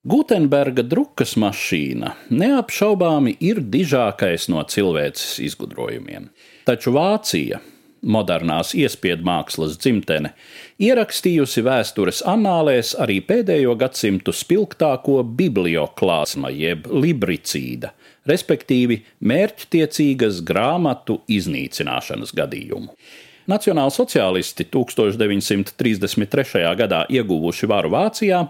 Gutenberga drukas mašīna neapšaubāmi ir dižākais no cilvēces izgudrojumiem. Taču Vācija, modernās iespiedu mākslas dzimtene, ierakstījusi vēstures annālēs arī pēdējo gadsimtu spilgtāko biblioklāsma jeb libricīda, respektīvi mērķtiecīgas grāmatu iznīcināšanas gadījumu. Nacionālsociālisti 1933. gadā ieguvuši varu Vācijā,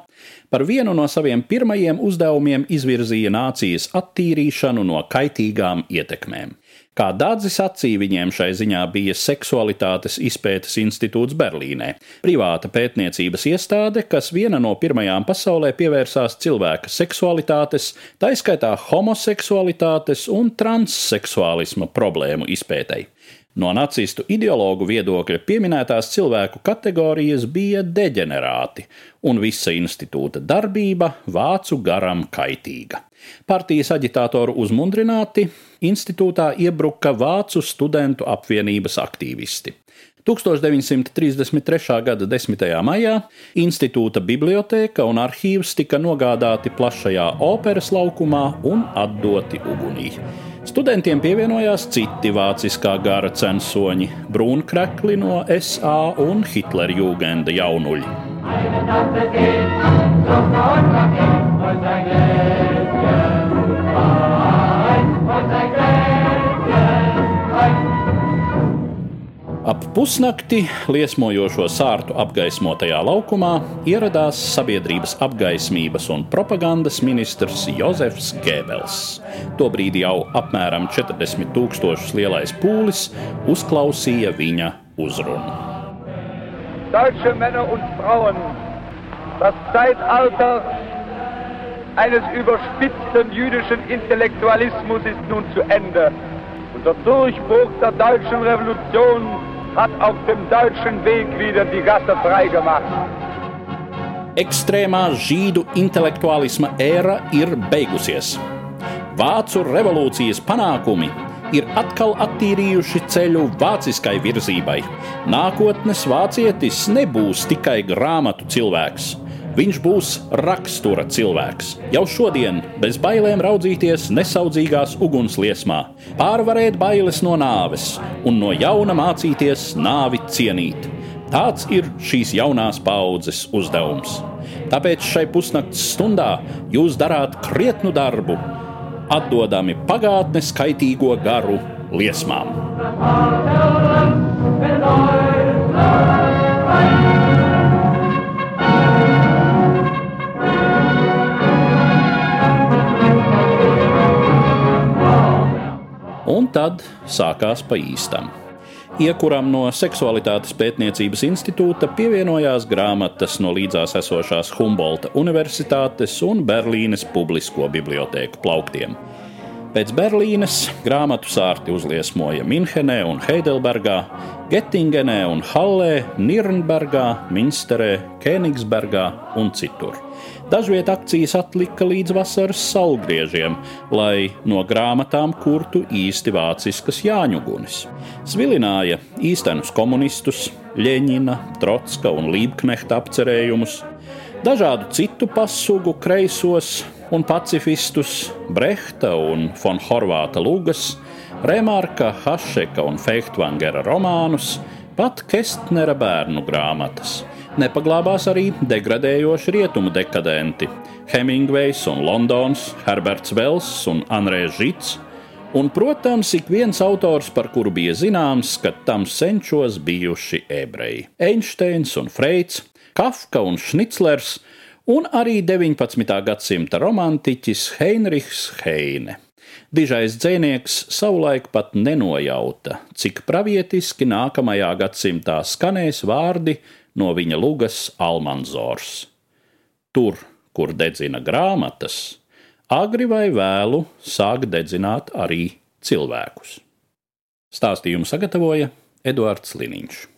par vienu no saviem pirmajiem uzdevumiem izvirzīja nācijas attīrīšanu no kaitīgām ietekmēm. Kā Dārzs sacīja, viņiem šai ziņā bija Seksualitātes izpētes institūts Berlīnē, privāta pētniecības iestāde, kas viena no pirmajām pasaulē pievērsās cilvēka seksualitātes, taiskaitā homoseksualitātes un transseksuālisma problēmu izpētei. No nacistu ideologu viedokļa pieminētās cilvēku kategorijas bija deģenerāti, un visa institūta darbība vācu garam kaitīga. Partijas aģitātoru uzmundrināti, institūtā iebruka Vācu studentu apvienības aktīvisti. 1933. gada 10. maijā institūta biblioteka un arhīvs tika nogādāti plašajā operas laukumā un atdoti ugunī. Studentiem pievienojās citi vāciskā gara censoņi - brūnkrekli no SA un Hitlerjūgenda jaunuļi. Ap pusnakti liesmojošo sārtu apgaismotajā laukumā ieradās sabiedrības apgaismības un propagandas ministrs Jozefs Gēbels. Tobrīd jau apmēram 40 tūkstošus lielais pūlis uzklausīja viņa uzrunu. Deutsche Männer und Frauen, das Zeitalter eines überspitzten jüdischen Intellektualismus ist nun zu Ende. Und der Durchbruch der deutschen Revolution hat auf dem deutschen Weg wieder die Gasse freigemacht. Ekstrēmā žīdu intelektuālisma ēra ir beigusies. Vācu revolūcijas panākumi ir atkal attīrījuši ceļu vāciskai virzībai. Nākotnes vācietis nebūs tikai grāmatu cilvēks Viņš būs rakstura cilvēks. Jau šodien bez bailēm raudzīties nesaudzīgās ugunsliesmā, pārvarēt bailes no nāves un no jauna mācīties nāvi cienīt. Tāds ir šīs jaunās paudzes uzdevums. Tāpēc šai pusnakts stundā jūs darāt krietnu darbu, atdodami pagātnes kaitīgo garu liesmām. Un tad sākās pa īstam. Iekuram no seksualitātes pētniecības institūta pievienojās grāmatas no līdzās esošās Humbolta Universitātes un Berlīnes publisko bibliotēku plauktiem. Pēc Berlīnes grāmatu sārti uzliesmoja Minhenē un Heidelbergā, Gettingenē un Hallē, Nirnbergā, Minsterē, Kēnigsbergā un citur. Dažviet akcijas atlika līdz vasaras saulgriežiem, lai no grāmatām kurtu īsti vāciskas jāņugunis. Svilināja īstenus komunistus, Ļeņina, Trotska un Lībknehta apcerējumus, dažādu citu pasugu kreisos un pacifistus, Brehta un von Horvāta Lūgas, Remarka, Hašeka un Feichtvangera romānus, pat Kestnera bērnu grāmatas nepaglābās arī degradējoši rietumu dekadenti - Hemingvejs un Londons, Herberts Vels un Andrēs Žits. Un, protams, ik viens autors, par kuru bija zināms, ka tam senčos bijuši ebreji - Einsteins un Freids, Kafka un Šniclers, un arī 19. gadsimta romantiķis Heinrichs Heine. Dižais dzēnieks savulaik pat nenojauta, cik pravietiski nākamajā gadsimtā skanēs vārdi no viņa lugas Almanzors. Tur, kur dedzina grāmatas, agri vai vēlu sāk dedzināt arī cilvēkus. Stāstījumu sagatavoja Eduards Liniņš.